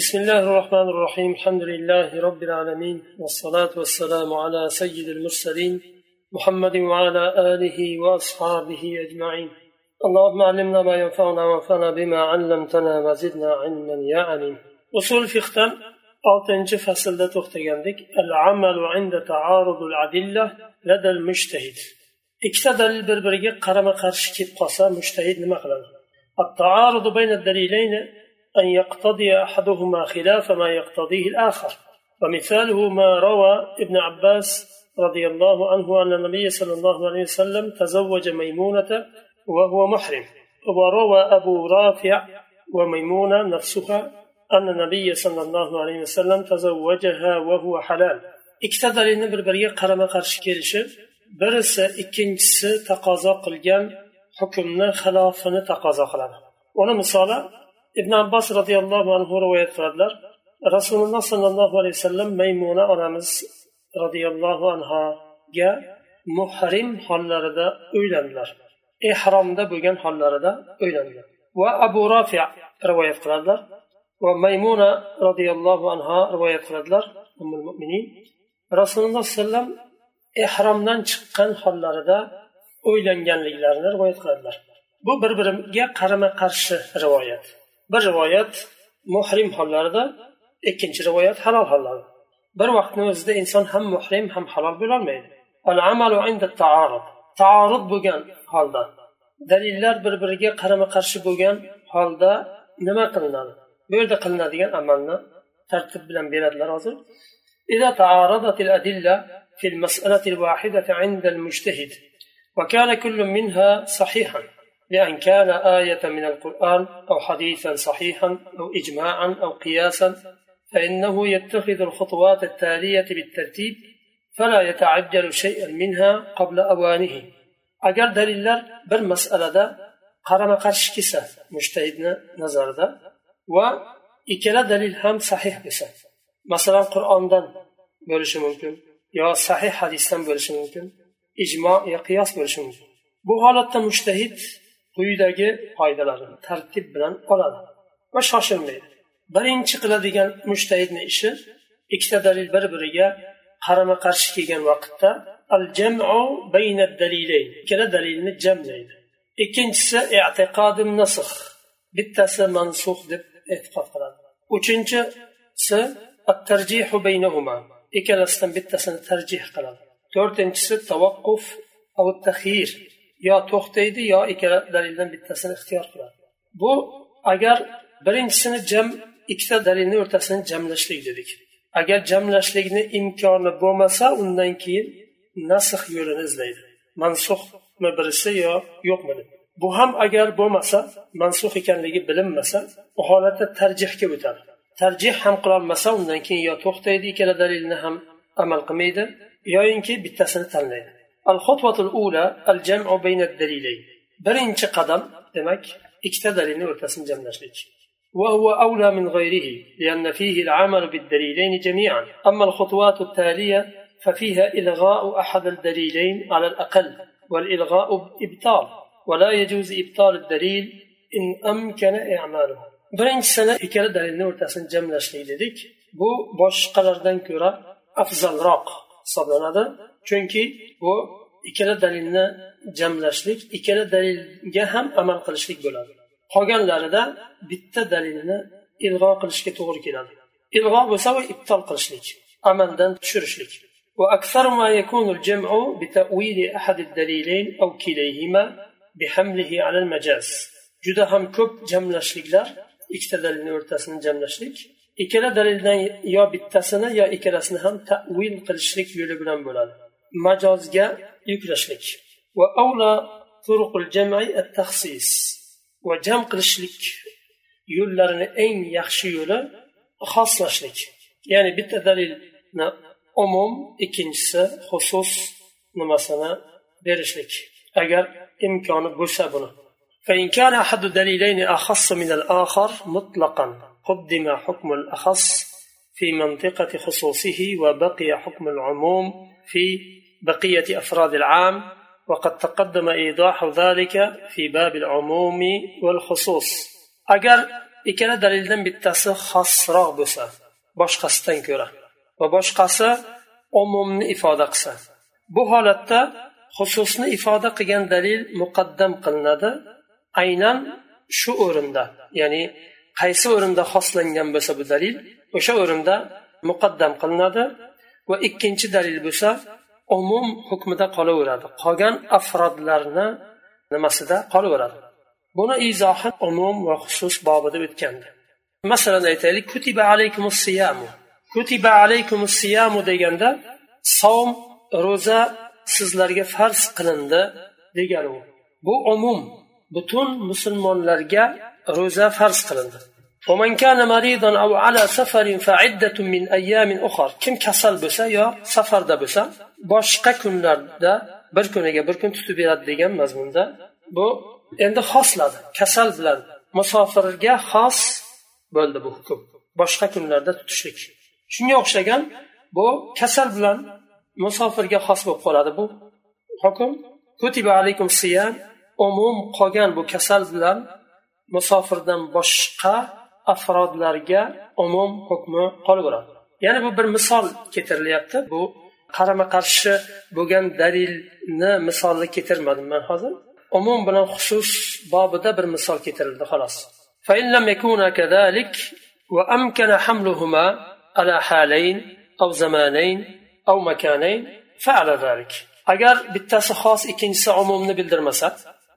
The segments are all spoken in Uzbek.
بسم الله الرحمن الرحيم الحمد لله رب العالمين والصلاة والسلام على سيد المرسلين محمد وعلى آله وأصحابه أجمعين اللهم علمنا ما ينفعنا وانفعنا بما علمتنا وزدنا علما يا عليم usul fiqdan oltinchi faslda to'xtagandik. Al amalu inda taarudul adilla ladal mushtahid ikkita dalil bir biriga qarama qarshi kelib qolsa mushtahid nima التعارض بين الدليلين أن يقتضي أحدهما خلاف ما يقتضيه الآخر. ومثاله ما روى ابن عباس رضي الله عنه أن النبي صلى الله عليه وسلم تزوج ميمونة وهو محرم. وروى أبو رافع وميمونة نفسها أن النبي صلى الله عليه وسلم تزوجها وهو حلال. ikkita dalilni bir biriga qarama qarshi kelishi birisi ikkinchisi taqozo qilgan hukmni xilofini taqozo misoli ibn abbos roziyallohu anhu rivoyat qiladilar rasululloh sollallohu alayhi vasallam maymuna onamiz roziyallohu anhoga muhrim hollarida uylandilar ehromda bo'lgan hollarida uylandilar va abu rofi rivoyat qiladilar va maymuna roziyallohu anhu rivoyat qiladilar ummul mo'minin rasululloh sallam ehromdan chiqqan hollarida o'ylanganliklarini rivoyat qiladilar bu bir biriga qarama qarshi rivoyat bir rivoyat muhrim hollarida ikkinchi rivoyat halol hollarida bir vaqtni o'zida inson ham muhrim ham halol bo'lolmaydi taorud bo'lgan holda dalillar bir biriga qarama qarshi bo'lgan holda nima qilinadi bu yerda qilinadigan amalni tartib bilan beradilar hozir إذا تعارضت الأدلة في المسألة الواحدة عند المجتهد وكان كل منها صحيحا لأن كان آية من القرآن أو حديثا صحيحا أو إجماعا أو قياسا فإنه يتخذ الخطوات التالية بالترتيب فلا يتعجل شيئا منها قبل أوانه. أجل دليل بر مسألة قرم قرش كسا مجتهدنا نظر دا وإكلا دليل هم صحيح بسا. مثلا قرآن دا بلش ممكن يا صحيح حديثا بلش ممكن إجماع يا قياس بلش ممكن. بو مجتهد quyidagi foydalarni tartib bilan oladi va shoshilmaydi. Birinchi qiladigan mushtahidni ishi ikkita dalil bir biriga qarama qarshi kelgan vaqtda al jamu bayna dalilayn ikkala dalilni jamlaydi. Ikkinchisi i'tiqodim nasx bittasi mansux deb e'tiqod qiladi. Uchinchisi tarjihu baynahuma ikkalasidan bittasini tarjih qiladi. To'rtinchisi tavaqquf taxir yo to'xtaydi yo ikkala dalildan bittasini ixtiyor qiladi. Bu agar birinchisini jam ikkita dalilni o'rtasini jamlashlik dedik. Agar jamlashlikni imkoni bo'lmasa undan keyin nasx yo'lini izlaydi. Mansuhmi birisi yo yo'qmi deb bu ham agar bo'lmasa mansuh ekanligi bilinmasa u holatda tarjihga o'tadi. Tarjih ham qilolmasa undan keyin yo to'xtaydi ikkala dalilni ham amal qilmaydi yoyinki bittasini tanlaydi. الخطوة الأولى الجمع بين الدليلين. birinchi qadam demak ikkita dalilni o'rtasini jamlashlik وهو أولى من غيره لأن فيه العمل بالدليلين جميعا. أما الخطوات التالية ففيها إلغاء أحد الدليلين على الأقل والإلغاء إبطال ولا يجوز إبطال الدليل إن أمكن إعماله. birinchisini ikkala dalilni o'rtasini jamlashlik dedik bu boshqalardan ko'ra afzalroq hisoblanadi chunki bu ikkala dalilni jamlashlik ikkala dalilga ham amal qilishlik bo'ladi qolganlarida bitta dalilni ilg'o qilishga to'g'ri keladi ilg'o bo'lsa u ibtol qilishlik amaldan tushirishlik وأكثر ما يكون الجمع بتأويل أحد الدليلين أو كليهما بحمله على المجاز juda ham ko'p jamlashliklar ikkita dalilni o'rtasini jamlashlik ikkala dalildan yo bittasini yo ikkalasini ham tavil qilishlik yo'li bilan bo'ladi Majozga yuklashlik va avla turuqul jam'i at-taxsis va jam qilishlik yo'llarini eng yaxshi yo'li xoslashlik ya'ni bitta dalilni umum ikkinchisi xusus nimasini berishlik agar imkoni bo'lsa buni فإن كان أحد الدليلين أخص من الآخر مطلقا قدم حكم الأخص في منطقة خصوصه وبقي حكم العموم في بقية أفراد العام وقد تقدم إيضاح ذلك في باب العموم والخصوص أجر ikkala dalildan bittasi xosroq bo'lsa boshqasidan ko'ra va boshqasi umumni ifoda qilsa bu holatda xususni ifoda qilgan dalil muqaddam qilinadi aynan shu o'rinda ya'ni qaysi o'rinda xoslangan bo'lsa bu dalil o'sha o'rinda muqaddam qilinadi va ikkinchi dalil bo'lsa umum hukmida qolaveradi. Qolgan afrodlarni nimasida qolaveradi. Buni izohi umum va xusus bobida o'tgandi. Masalan aytaylik kutiba alaykumus siyamu. Kutiba alaykumus siyamu deganda savm ro'za sizlarga farz qilindi degani u. Bu umum. Butun musulmonlarga ro'za farz qilindi. ومن كان مريضا أو على سفر فعدة من أيام أخر kim kasal bo'lsa yo safarda bo'lsa boshqa kunlarda bir kuniga bir kun tutib beradi degan mazmunda bu endi xosladi kasal bilan musofirga xos bo'ldi bu hukm boshqa kunlarda tutishlik shunga o'xshagan bu kasal bilan musofirga xos bo'lib qoladi bu hukm kutiba alaykum siyam umum qolgan bu kasal bilan musofirdan boshqa afrodlarga umum hukmi qolaveradi yana bu bir misol keltirilyapti bu qarama qarshi bo'lgan dalilni misolni keltirmadim man hozir umum bilan xusus bobida bir misol keltirildi xolos فإن لم يكونا كذلك وأمكن حملهما على حالين أو زمانين أو مكانين فعل ذلك agar bittasi xos ikkinchisi umumni bildirmasa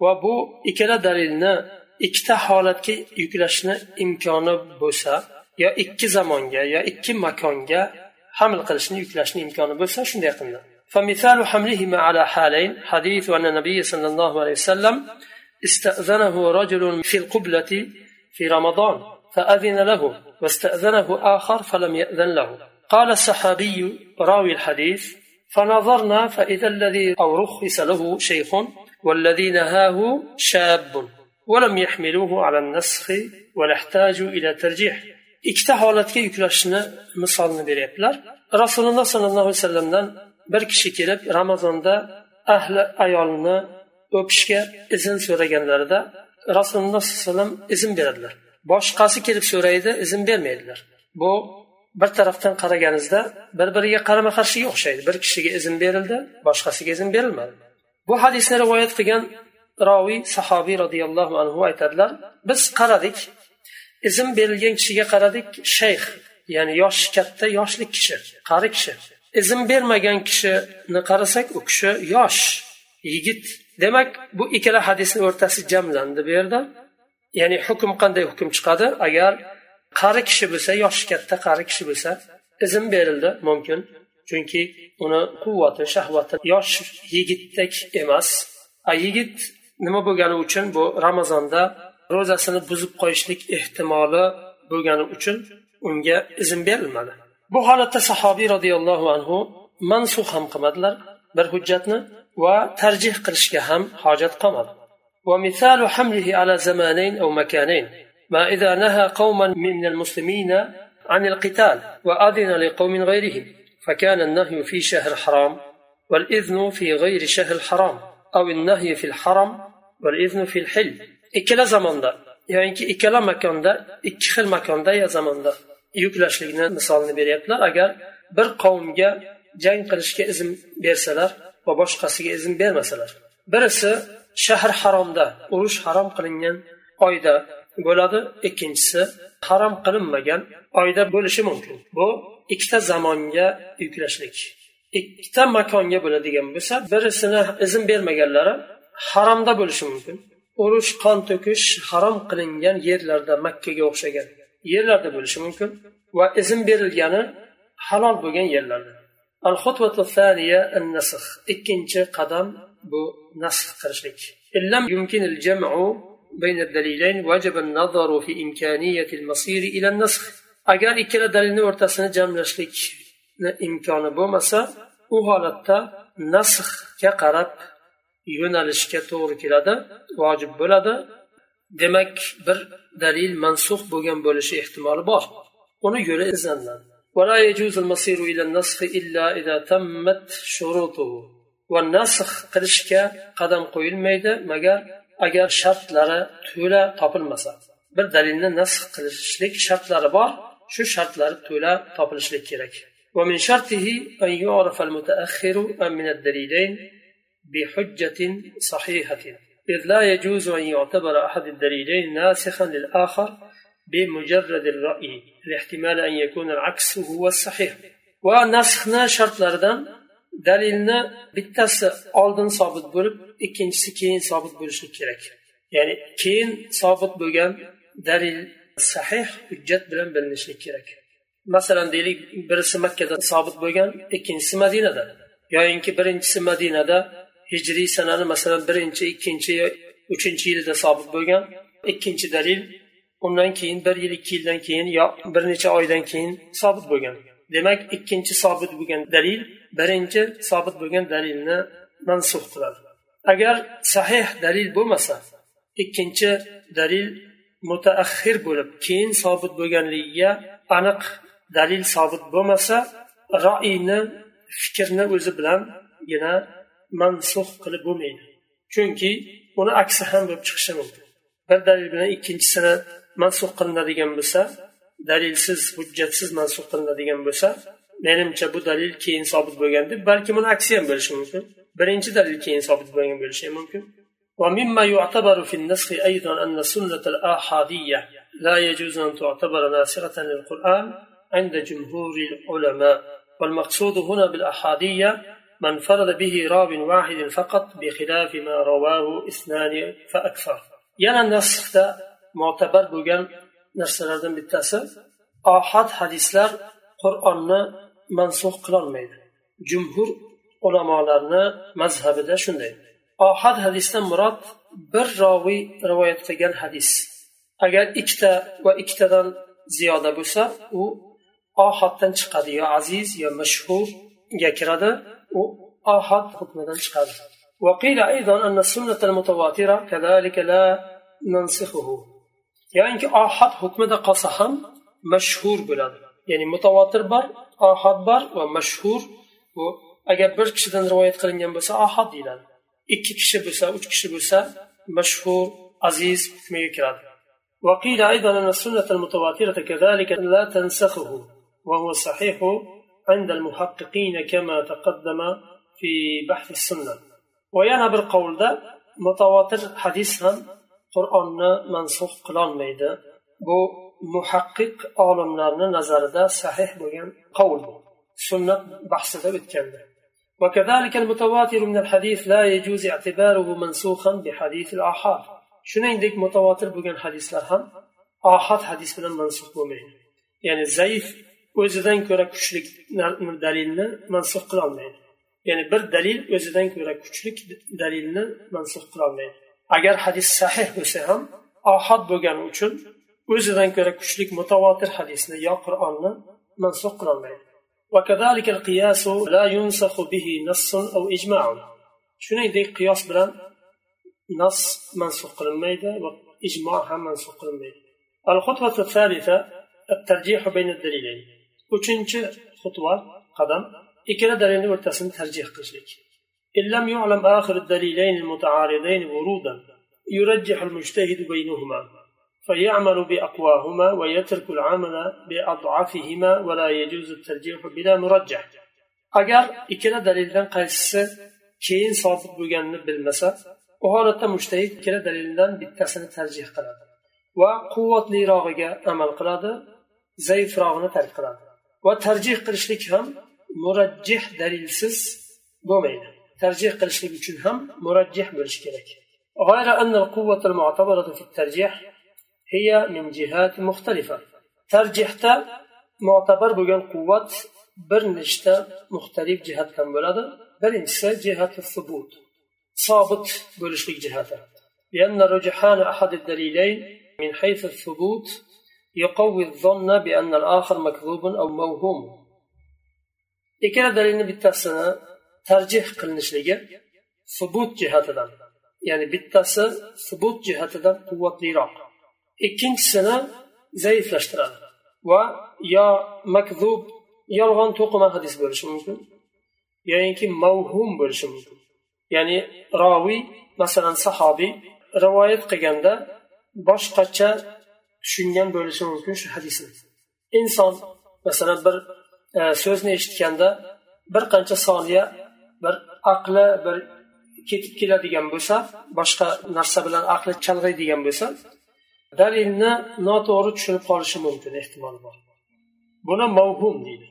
va bu ikkala dalilni ikkita holatga yuklashni imkoni bo'lsa yo ikki zamonga yo ikki makonga haml qilishni yuklashni imkoni bo'lsa shunday qilinadi فمثال حملهما على حالين حديث أن النبي صلى الله عليه وسلم استأذنه رجل في القبلة في رمضان فأذن له واستأذنه آخر فلم يأذن له. قال الصحابي راوي الحديث فنظرنا فإذا الذي أو رخص له شيخ والذي نهاه شاب. ولم يحملوه على النسخ ولا احتاجوا إلى ترجيح ikkita holatga yuklashni misolni beryaptilar rasululloh sollallohu alayhi vasallamdan bir kishi kelib ramazonda ahli ayolni o'pishga izn so'raganlarida rasululloh sollallohu alayhi vasallam izn beradilar boshqasi kelib so'raydi izn bermaydilar bu bir tarafdan qaraganingizda bir biriga qarama qarshiga o'xshaydi bir kishiga izn berildi boshqasiga izn berilmadi bu hadisni rivoyat qilgan roviy sahobiy roziyallohu anhu aytadilar biz qaradik izn berilgan kishiga qaradik shayx ya'ni yoshi katta yoshli kishi qari kishi. Izn bermagan kishini qarasak u kishi yosh yigit. Demak bu ikkala hadisni o'rtasi jamlandi bu yerda. Ya'ni hukm qanday hukm chiqadi? Agar qari kishi bo'lsa yoshi katta qari kishi bo'lsa izn berildi mumkin. Chunki uni quvvati shahvati yosh yigitdek emas. A yigit nima bo'lgani uchun bu ramazonda ro'zasini buzib qo'yishlik ehtimoli bo'lgani uchun unga izn berilmadi bu holatda sahobiy roziyallohu anhu mansux ham qilmadilar bir hujjatni va tarjih qilishga ham hojat qolmadi ومثال حمله على زمانين أو مكانين ما إذا نهى قوما من المسلمين عن القتال وأذن لقوم غيرهم فكان النهي في شهر حرام والإذن في غير شهر حرام أو النهي في الحرم ikkala zamonda ya'niki ikkala makonda ikki xil makonda yo zamonda yuklashlikni misolini beryaptilar. Agar bir qavmga jang qilishga izn bersalar va boshqasiga izn bermasalar birisi shahr haromda urush harom qilingan oyda bo'ladi ikkinchisi harom qilinmagan oyda bo'lishi mumkin. Bu ikkita zamonga yuklashlik. Ikkita makonga bo'ladigan bo'lsa birisini izn bermaganlari haromda bo'lishi mumkin urush qon to'kish harom qilingan yerlarda makkaga o'xshagan yerlarda bo'lishi mumkin va izn berilgani halol bo'lgan yerlarda al ikkinchi qadam bu nasx qilishlik illam يمكن الجمع بين الدليلين وجب النظر في إمكانية المصير إلى النسخ agar ikkala dalilni o'rtasini jamlashlikni imkoni bo'lmasa u holatda nasxga qarab yo'nalishga to'g'ri keladi vojib bo'ladi demak bir dalil mansux bo'lgan bo'lishi ehtimoli bor uni yo'li izlanadi ولا يجوز المصير إلى النسخ إلا إذا تمت شروطه والنسخ qilishga qadam qo'yilmaydi magar agar shartlari to'la topilmasa bir dalilni nasx qilishlik shartlari bor shu shartlari to'la topilishlik kerak ومن شرطه أن يعرف المتأخر من الدليلين بحجة صحيحة إذ لا يجوز أن يعتبر أحد الدليلين ناسخا للآخر بمجرد الرأي لاحتمال أن يكون العكس هو الصحيح ونسخنا شرط لردن dalilni bittasi oldin sobit bo'lib ikkinchisi keyin sobit bo'lishi kerak ya'ni keyin sobit bo'lgan dalil sahih hujjat bilan bilinishlik kerak masalan deylik birisi makkada sobit bo'lgan ikkinchisi madinada yoyinki birinchisi madinada hijriy sanani masalan birinchi ikkinchi uchinchi yilida sobit bo'lgan. Ikkinchi dalil undan keyin bir yil ikki yildan keyin yo bir necha oydan keyin sobit bo'lgan. Demak ikkinchi sobit bo'lgan dalil birinchi sobit bo'lgan dalilni mansux qiladi. Agar sahih dalil bo'lmasa ikkinchi dalil mutaaxir bo'lib keyin sobit bo'lganligiga aniq dalil sobit bo'lmasa roiyni fikrni o'zi bilangina mansux qilib bo'lmaydi chunki uni aksi ham bo'lib chiqishi mumkin bir dalil bilan ikkinchisini mansux qilinadigan bo'lsa dalilsiz hujjatsiz mansux qilinadigan bo'lsa menimcha bu dalil keyin sobit bo'lgan deb balkim uni aksi ham bo'lishi mumkin birinchi dalil keyin sobit bo'lgan bo'lishi ham mumkin ومما يعتبر في النسخ أيضا أن السنة الآحادية لا يجوز أن تعتبر ناسخة للقرآن عند جمهور العلماء والمقصود هنا بالأحادية من فرد به راو واحد فقط بخلاف ما رواه اثنان فأكثر yana nasxda mo'tabar bo'lgan narsalardan bittasi ohad hadislar qur'onni mansux qilolmaydi jumhur ulamolarni mazhabida shunday ohad hadisdan murod bir roviy rivoyat qilgan hadis agar ikkita va ikkitadan ziyoda bo'lsa u ohaddan chiqadi yo aziz yo mashhurga kiradi hukmidan chiqadi وقيل أيضا أن السنة المتواترة كذلك لا ننسخه. يعني آحاد حكم قصهم مشهور بلاد. يعني متواتر بار آحاد بار ومشهور agar bir kishidan rivoyat qilingan bo'lsa ahad deyiladi ikki kishi bo'lsa uch kishi bo'lsa mashhur aziz hukmiga kiradi وقيل أيضا أن السنة المتواترة كذلك لا تنسخه. وهو صحيح عند المحققين كما تقدم في بحث السنة ويانا بالقول ده متواتر حديث هم قرآن منسوخ قلان ميدا بو محقق عالمlarni nazarida sahih bo'lgan qavl bu sunnat bahsida o'tganda وكذلك المتواتر من الحديث لا يجوز اعتباره منسوخا بحديث الآحاد shuningdek mutavotir bo'lgan hadislar ham ohad hadis bilan mansux bo'lmaydi ya'ni zaif o'zidan ko'ra kuchli dalilni mansux qilolmaydi ya'ni bir dalil o'zidan ko'ra kuchli dalilni mansux qilolmaydi agar hadis sahih bo'lsa ham ohad bo'lgani uchun o'zidan ko'ra kuchli mutavotir hadisni yo qur'onni mansux qilolmaydi وكذلك القياس لا ينسخ به نص أو إجماع shuningdek qiyos bilan nas mansux qilinmaydi va ijmo ham mansux qilinmaydi الخطوة الثالثة الترجيح بين الدليلين uchinchi xutva qadam ikkala dalilni o'rtasini tarjih qilishlik إن لم يعلم آخر الدليلين المتعارضين ورودا يرجح المجتهد بينهما فيعمل بأقواهما ويترك العمل بأضعفهما ولا يجوز الترجيح بلا مرجح agar ikkala dalildan qaysisi keyin sobit bo'lganini bilmasa u holatda mushtahid ikkala dalildan bittasini tarjih qiladi va quvvatlirog'iga amal qiladi zaifrog'ini tark qiladi Va tarjih qilishlik ham murajjih dalilsiz bo'lmaydi. Tarjih qilishlik uchun ham murajjih bo'lishi kerak. غير أن القوة المعتبرة في الترجيح هي من جهات مختلفة ترجيحتا معتبر بغن قوة برنشتا مختلف جهات كم بلاد برنشتا جهة الثبوت صابت بلشلك جهاته لأن رجحان أحد الدليلين من حيث الثبوت يقوي الظن بأن الآخر مكذوب أو موهوم ikkala dalilni bittasini tarjih qilinishligi subut jihatidan ya'ni bittasi subut jihatidan quvvatliroq ikkinchisini zaiflashtiradi va yo makzub yolg'on to'qima hadis bo'lishi mumkin yoyinki mavhum bo'lishi mumkin ya'ni roviy masalan sahobiy rivoyat qilganda boshqacha tushungan bo'lishi mumkin shu hadisni inson masalan bir e, so'zni eshitganda bir qancha soniya bir aqli bir ketib keladigan bo'lsa boshqa narsa bilan aqli chalg'iydigan bo'lsa dalilni noto'g'ri tushunib qolishi mumkin ehtimol bor buni mavhum deydi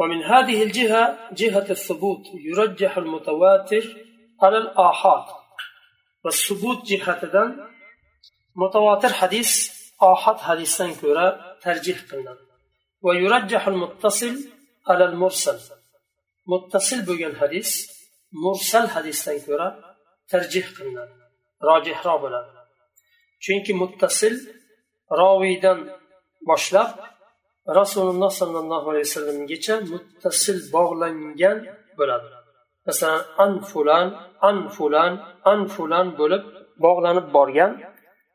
ومن هذه الجهة جهة الثبوت يرجح المتواتر على الآحاد والثبوت جهة متواتر حديث ohad hadisdan ko'ra tarjih qilinadi. Va yurajjahul muttasil alal mursal. Muttasil bo'lgan hadis mursal hadisdan ko'ra tarjih qilinadi rojihroq bo'ladi. Chunki muttasil roviydan boshlab rasululloh sollallohu alayhi vasallamgacha muttasil bog'langan bo'ladi. Masalan an fulan an fulan an fulan bo'lib bog'lanib borgan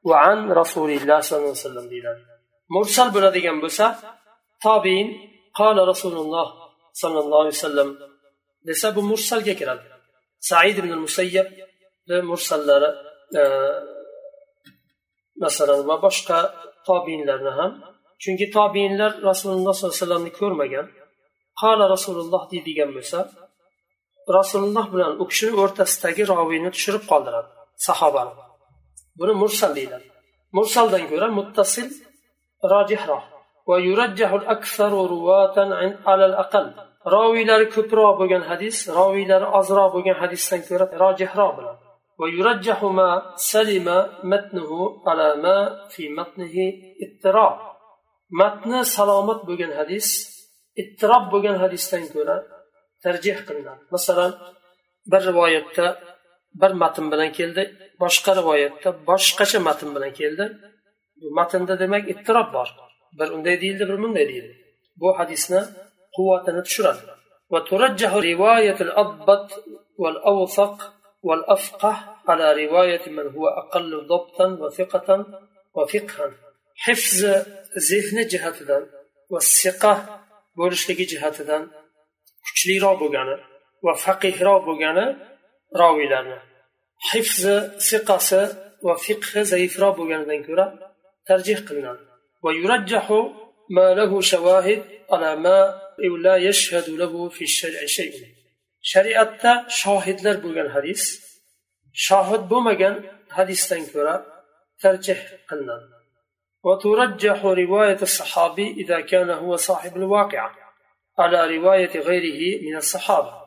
va an rasulilloh sollallohu alayhi vasallam deyiladi. Mursal bo'ladigan bo'lsa tobiin qola rasululloh sollallohu alayhi vasallam desa bu mursalga kiradi. Said ibn musayyab mursallari e, masalan va boshqa tobiinlarni ham chunki tobiinlar rasululloh sollallohu alayhi vasallamni ko'rmagan qola rasululloh deydigan bo'lsa rasululloh bilan u kishini o'rtasidagi roviyni tushirib qoldiradi sahobani buni mursal deyiladi mursaldan ko'ra muttasil rojihroq ويرجح الأكثر رواة على الأقل roviylari ko'proq bo'lgan hadis roviylari ozroq bo'lgan hadisdan ko'ra rojihroq bo'ladi ويرجح ما سلم متنه على ما في متنه اضطراب matni salomat bo'lgan hadis ittirob bo'lgan hadisdan ko'ra tarjih qilinadi masalan bir rivoyatda bir matn bilan keldi boshqa rivoyatda boshqacha matn bilan keldi bu matnda demak ittirob bor bir unday deyildi bir bunday deyildi bu hadisni quvvatini tushiradi وترجح رواية الأضبط والأوثق والأفقه على رواية من هو أقل ضبطا وثقة وفقها حفظ ذهن جهتدا والثقة bo'lishligi jihatidan kuchliroq bo'lgani va faqihroq bo'lgani roviylarni hifzi siqasi va fiqhi zaifroq bo'lganidan ko'ra tarjih qilinadi ويرجح ما له شواهد على ما لا يشهد له في الشرع شيء shariatda shohidlar bo'lgan hadis shohid bo'lmagan hadisdan ko'ra tarjih qilinadi وترجح رواية الصحابي إذا كان هو صاحب الواقع على رواية غيره من الصحابة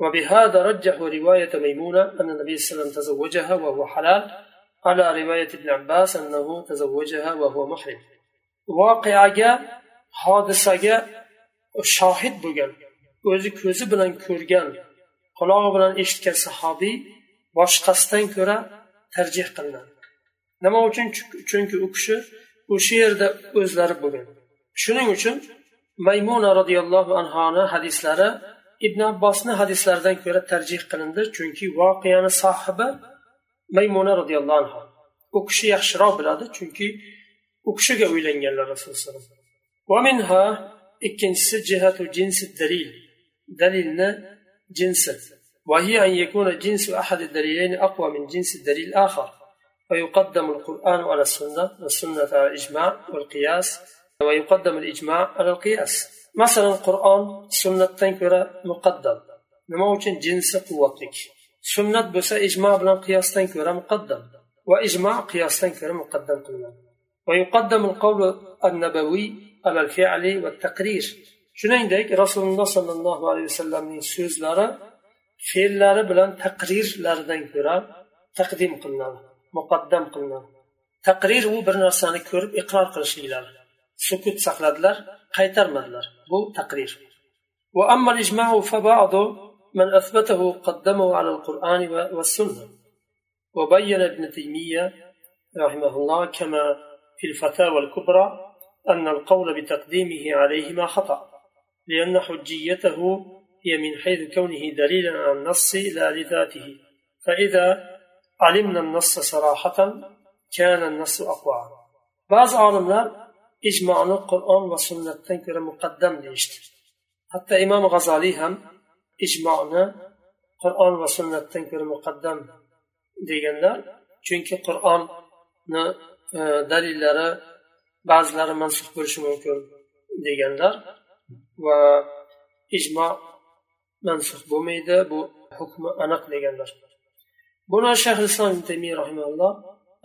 وبهذا رجحوا رواية ميمونة أن النبي صلى الله عليه وسلم تزوجها وهو حلال على رواية ابن عباس أنه تزوجها وهو محرم واقعة hodisaga shohid bo'lgan o'zi ko'zi bilan ko'rgan qulog'i bilan eshitgan sahobiy boshqasidan ko'ra tarjih qilinadi nima uchun chunki u kishi o'sha yerda o'zlari bo'lgan shuning uchun maymuna roziyallohu anhoni hadislari ibn abbosni hadislaridan ko'ra tarjih qilindi chunki voqeani sohibi maymuna roziyallohu anhu u kishi yaxshiroq biladi chunki u kishiga uylanganlar rasululloh ikkinchisi jihatu jinsi dalil dalilni jinsi وهي أن يكون جنس أحد الدليلين أقوى من جنس الدليل الآخر ويقدم القرآن على السنة والسنة على الإجماع والقياس ويقدم الإجماع على القياس مثلا القرآن سنة تنكر مقدم نموجن جنس قوتك سنة بس إجماع بلا قياس تنكر مقدم وإجماع قياس تنكر مقدم قلنا ويقدم القول النبوي على الفعل والتقرير shuningdek rasululloh sollallohu alayhi vasallamning so'zlari fe'llari bilan taqrirlaridan ko'ra taqdim qilinadi muqaddam qilinadi taqrir u bir narsani ko'rib iqror qilishliklari Sukut saqladilar qaytarmadilar bu taqrir وأما الإجماع فبعض من أثبته قدمه على القرآن والسنة. وبين ابن تيمية رحمه الله كما في الفتاوى الكبرى أن القول بتقديمه عليهما خطأ لأن حجيته هي من حيث كونه دليلا على النص لا لذاته. فإذا علمنا النص صراحة كان النص أقوى. بعض عالمlar ijmoni qur'on va sunnatdan ko'ra muqaddam deyishdi. Hatto imom g'azoliy ham ijmoni qur'on va sunnatdan ko'ra muqaddam deganlar chunki qur'onni e, dalillari ba'zilari mansub bo'lishi mumkin deganlar va ijmo mansub bo'lmaydi bu hukmi aniq deganlar. Buni shayx islom taymiy rahimalloh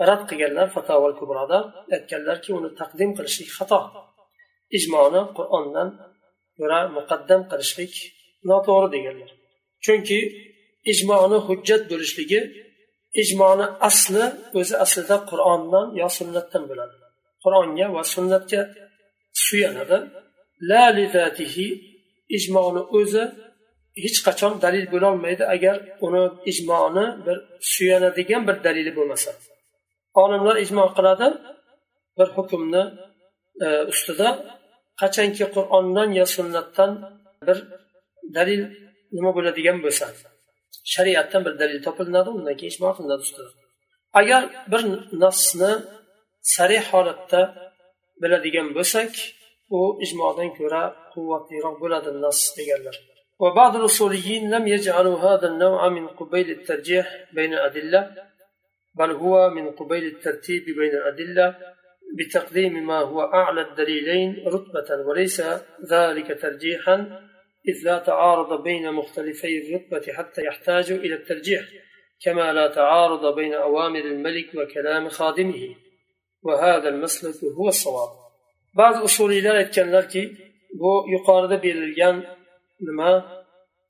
rad qilganlar fatavol kubroda aytganlarki uni taqdim qilishlik xato. Ijmoni qur'ondan ko'ra muqaddam qilishlik noto'g'ri deganlar. Chunki ijmoni hujjat bo'lishligi ijmoni asli o'zi aslida qur'ondan yo sunnatdan bo'ladi. Qur'onga va sunnatga suyanadi. La ijmoni o'zi hech qachon dalil bo'lolmaydi agar uni ijmoni bir suyanadigan bir dalili bo'lmasa. olimlar ijmo qiladi bir hukmni e, ustida qachonki qur'ondan yo sunnatdan bir dalil nima bo'ladigan bo'lsa shariatdan bir dalil topilinadi undan keyin ijmo qilinadi ustida agar bir nasni sarih holatda biladigan bo'lsak u ijmodan ko'ra quvvatliroq bo'ladi nas deganlar وبعض الأصوليين لم يجعلوا هذا النوع من قبيل الترجيح بين الأدلة بل هو من قبيل الترتيب بين الأدلة بتقديم ما هو أعلى الدليلين رتبة وليس ذلك ترجيحا إذ لا تعارض بين مختلفي الرتبة حتى يحتاج إلى الترجيح كما لا تعارض بين أوامر الملك وكلام خادمه. وهذا المسلك هو الصواب. بعض usuliylar aytganlarki bu yuqorida berilgan nima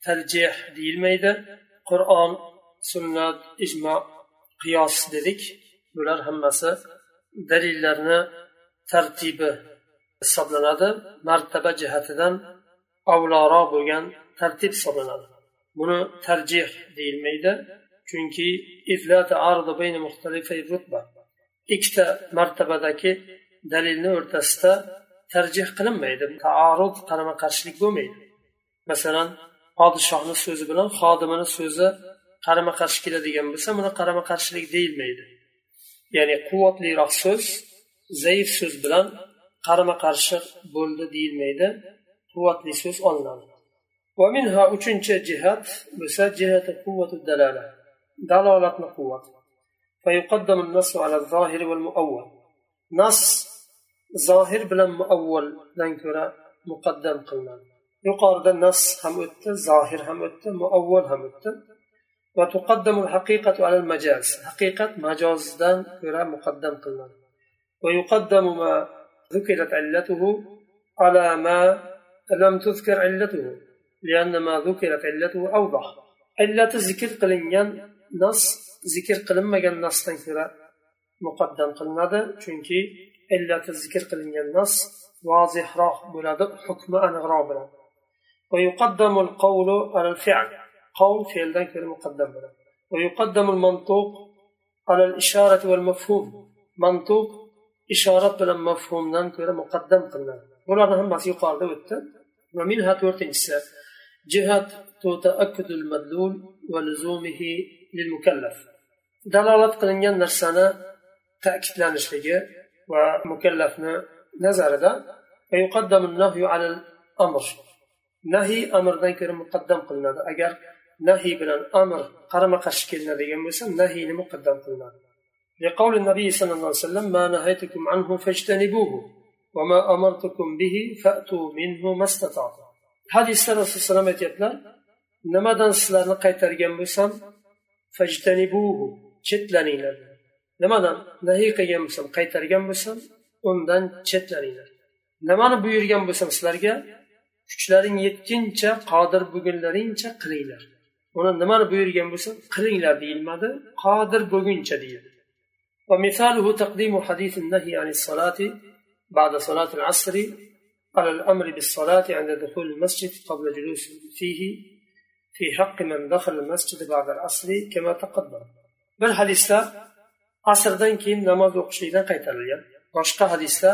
tarjih deyilmaydi qur'on sunnat ijmo qiyos dedik. Bular hammasi dalillarni tartibi hisoblanadi. Martaba jihatidan avloroq bo'lgan tartib hisoblanadi. Buni tarjih deyilmaydi chunki ikkita martabadagi dalilni o'rtasida tarjih qilinmaydi taarud qarama qarshilik bo'lmaydi. Masalan podshohni so'zi bilan xodimini so'zi qarama qarshi keladigan bo'lsa buni qarama qarshilik deyilmaydi ya'ni quvvatliroq so'z zaif so'z bilan qarama qarshi bo'ldi deyilmaydi quvvatli so'z olinadi ومنها uchinchi jihat bo'lsa jihati quvvati dalala dalolatni quvvat فيقدم النص على الظاهر والمؤول نص ظاهر bilan muavvaldan ko'ra muqaddam qilinadi yuqorida nas ham o'tdi zohir ham o'tdi muavval ham o'tdi وتقدم الحقيقة على المجاز. حقيقة مجاز دان كرا مقدم قلنا. ويقدم ما ذكرت علته على ما لم تذكر علته لأن ما ذكرت علته أوضح. إلا تذكر قلنيا نص ذكر قلما كان نص تنكرا مقدم قلنا دا چونكي علة ذكر قلنيا نص واضح راح بلاد حكم أنغرابنا ويقدم القول على الفعل. قول فعلًا كان مقدم له ويقدم المنطوق على الإشارة والمفهوم. منطوق إشارة بلا مفهوم لن كان مقدم قلنا. ولا نهم بس ومنها تورت إنسا جهة تتأكد المدلول ولزومه للمكلف. دلالة قلنا نرسانا تأكد لنا ومكلفنا نزار ده ويقدم النهي على الأمر. نهي أمر ذنكر مقدم قلنا. ده أجر nahiy bilan amr qarama qarshi kelinadigan bo'lsa nahiyni muqaddam qilinadi لقول النبي صلى الله عليه وسلم ما نهيتكم عنه فاجتنبوه وما أمرتكم به فأتوا منه ما استطعتم hadisda rasululloh alayhi vasallam aytyaptilar nimadan sizlarni qaytargan bo'lsam fajtanibuhu chetlaninglar nimadan nahiy qilgan bo'lsam qaytargan bo'lsam undan chetlaninglar nimani buyurgan bo'lsam sizlarga kuchlaring yetguncha qodir bo'lgunlaringcha qilinglar uni nimani buyurgan bo'lsam qilinglar deyilmadi qodir bo'lguncha deyildi ومثاله تقديم حديث النهي عن الصلاة بعد صلاة العصر على الأمر بالصلاة عند دخول المسجد قبل جلوس فيه في حق من دخل المسجد بعد العصر كما تقدم bir hadisda asrdan keyin namoz o'qishlikdan qaytarilgan boshqa hadisda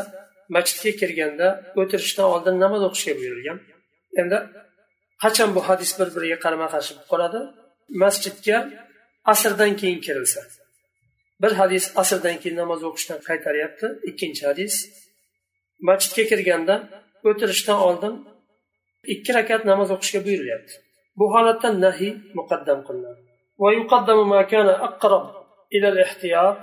masjidga kirganda o'tirishdan oldin namoz o'qishga buyurilgan endi qachon bu hadis bir biriga qarama qarshi bo'lib qoladi masjidga asrdan keyin kirilsa bir hadis asrdan keyin namoz o'qishdan qaytaryapti ikkinchi hadis masjidga kirganda o'tirishdan oldin ikki rakat namoz o'qishga buyurilyapti bu holatda nahiy muqaddam qilinadi ويقدم ما كان أقرب إلى الاحتياط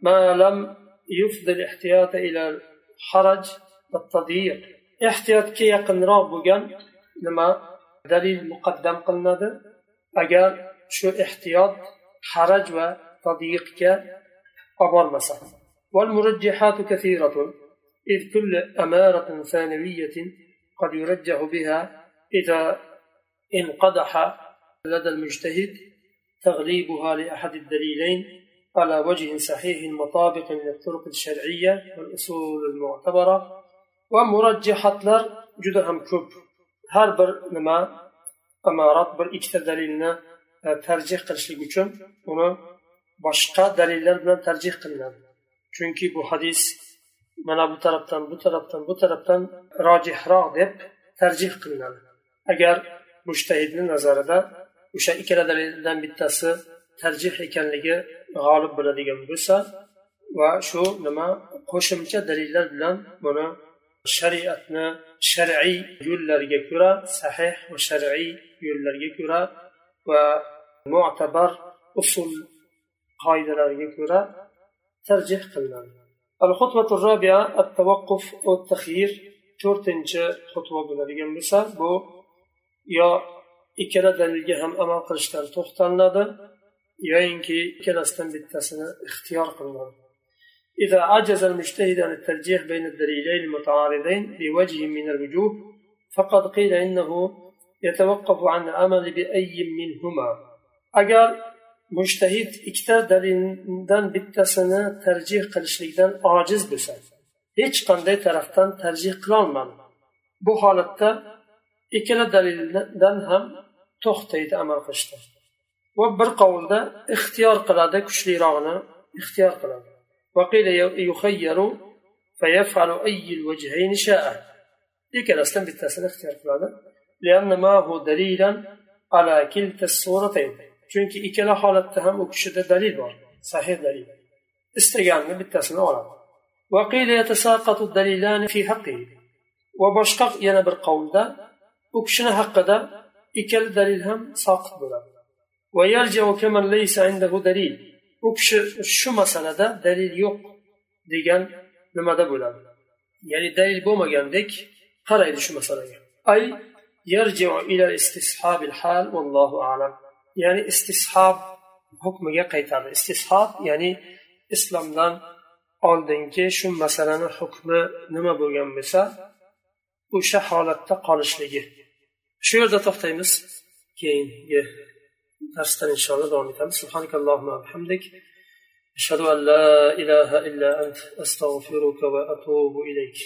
ما لم يفضي الاحتياط إلى الحرج والتضييق احتياط كي يقن بوغان نما دليل مقدم قلنا agar shu ehtiyot haraj va tadyiqga olib bormasa والمرجحات كثيرة إذ كل أمارة ثانوية قد يرجح بها إذا انقدح لدى المجتهد تغليبها لأحد الدليلين على وجه صحيح مطابق للطرق الشرعية والأصول المعتبرة. ومرجحات لر جدهم كب. har bir nima amarat bir ikkita dalilni e, tarjih qilishlik uchun uni boshqa dalillar bilan tarjih qilinadi. Chunki bu hadis mana bu tarafdan bu tarafdan bu tarafdan rojihroq deb tarjih qilinadi. Agar mushtahidni nazarida o'sha ikkala dalildan bittasi tarjih ekanligi g'olib bo'ladigan bo'lsa va shu nima qo'shimcha dalillar bilan buni shariatni shar'iy yo'llariga ko'ra sahih va shar'iy yo'llarga ko'ra va mo'tabar usul qoidalariga ko'ra tarjih qilinadi الخطوة الرابعة التوقف والتخيير to'rtinchi xutba bo'ladigan bo'lsa bu yo ikkala dalilga ham amal qilishdan to'xtalinadi yoyinki ikkalasidan bittasini ixtiyor qilinadi إذا عجز المجتهد عن الترجيح بين الدليلين المتعارضين بوجه من الوجوه فقد قيل إنه يتوقف عن العمل بأي منهما agar mushtahid ikkita dalildan bittasini tarjih qilishlikdan ojiz bo'lsa hech qanday tarafdan tarjih qilolmadi bu holatda ikkala dalildan ham to'xtaydi amal qilishdan va bir qovulda ixtiyor qiladi kuchlirog'ini ixtiyor qiladi وقيل يخير فيفعل أي الوجهين شاء. لكن أسلم بالتأسل اختيار فلانا لأن ما هو دليلا على كلتا الصورتين. چونكي إكلا حالة تهم وكشد دليل بار. صحيح دليل. استيان بالتأسل أولا. وقيل يتساقط الدليلان في حقه. وبشقق ينبر قول دا وكشنا حق دا إكل دليل هم ساقط بلا. ويرجع كمن ليس عنده دليل. u kishi shu masalada dalil yo'q degan nimada bo'ladi? Ya'ni dalil bo'lmagandek qaraydi shu masalaga. Ay yarjiu ila istishabil hal vallohu alam. Ya'ni istishab hukmiga qaytadi istishab ya'ni islomdan oldingi shu masalani hukmi nima bo'lgan bo'lsa o'sha holatda qolishligi. Shu yerda to'xtaymiz. Keyingi darsdan inshaalloh davom etamiz subhanakallohumma bihamdik أشهد أن لا إله إلا أنت أستغفرك وأتوب إليك